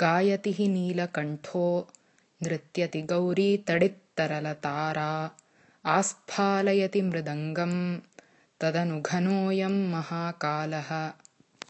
गायति हि नीलकण्ठो नृत्यति गौरी तडित्तरलतारा आस्फालयति मृदङ्गं तदनुघनोऽयं महाकालः।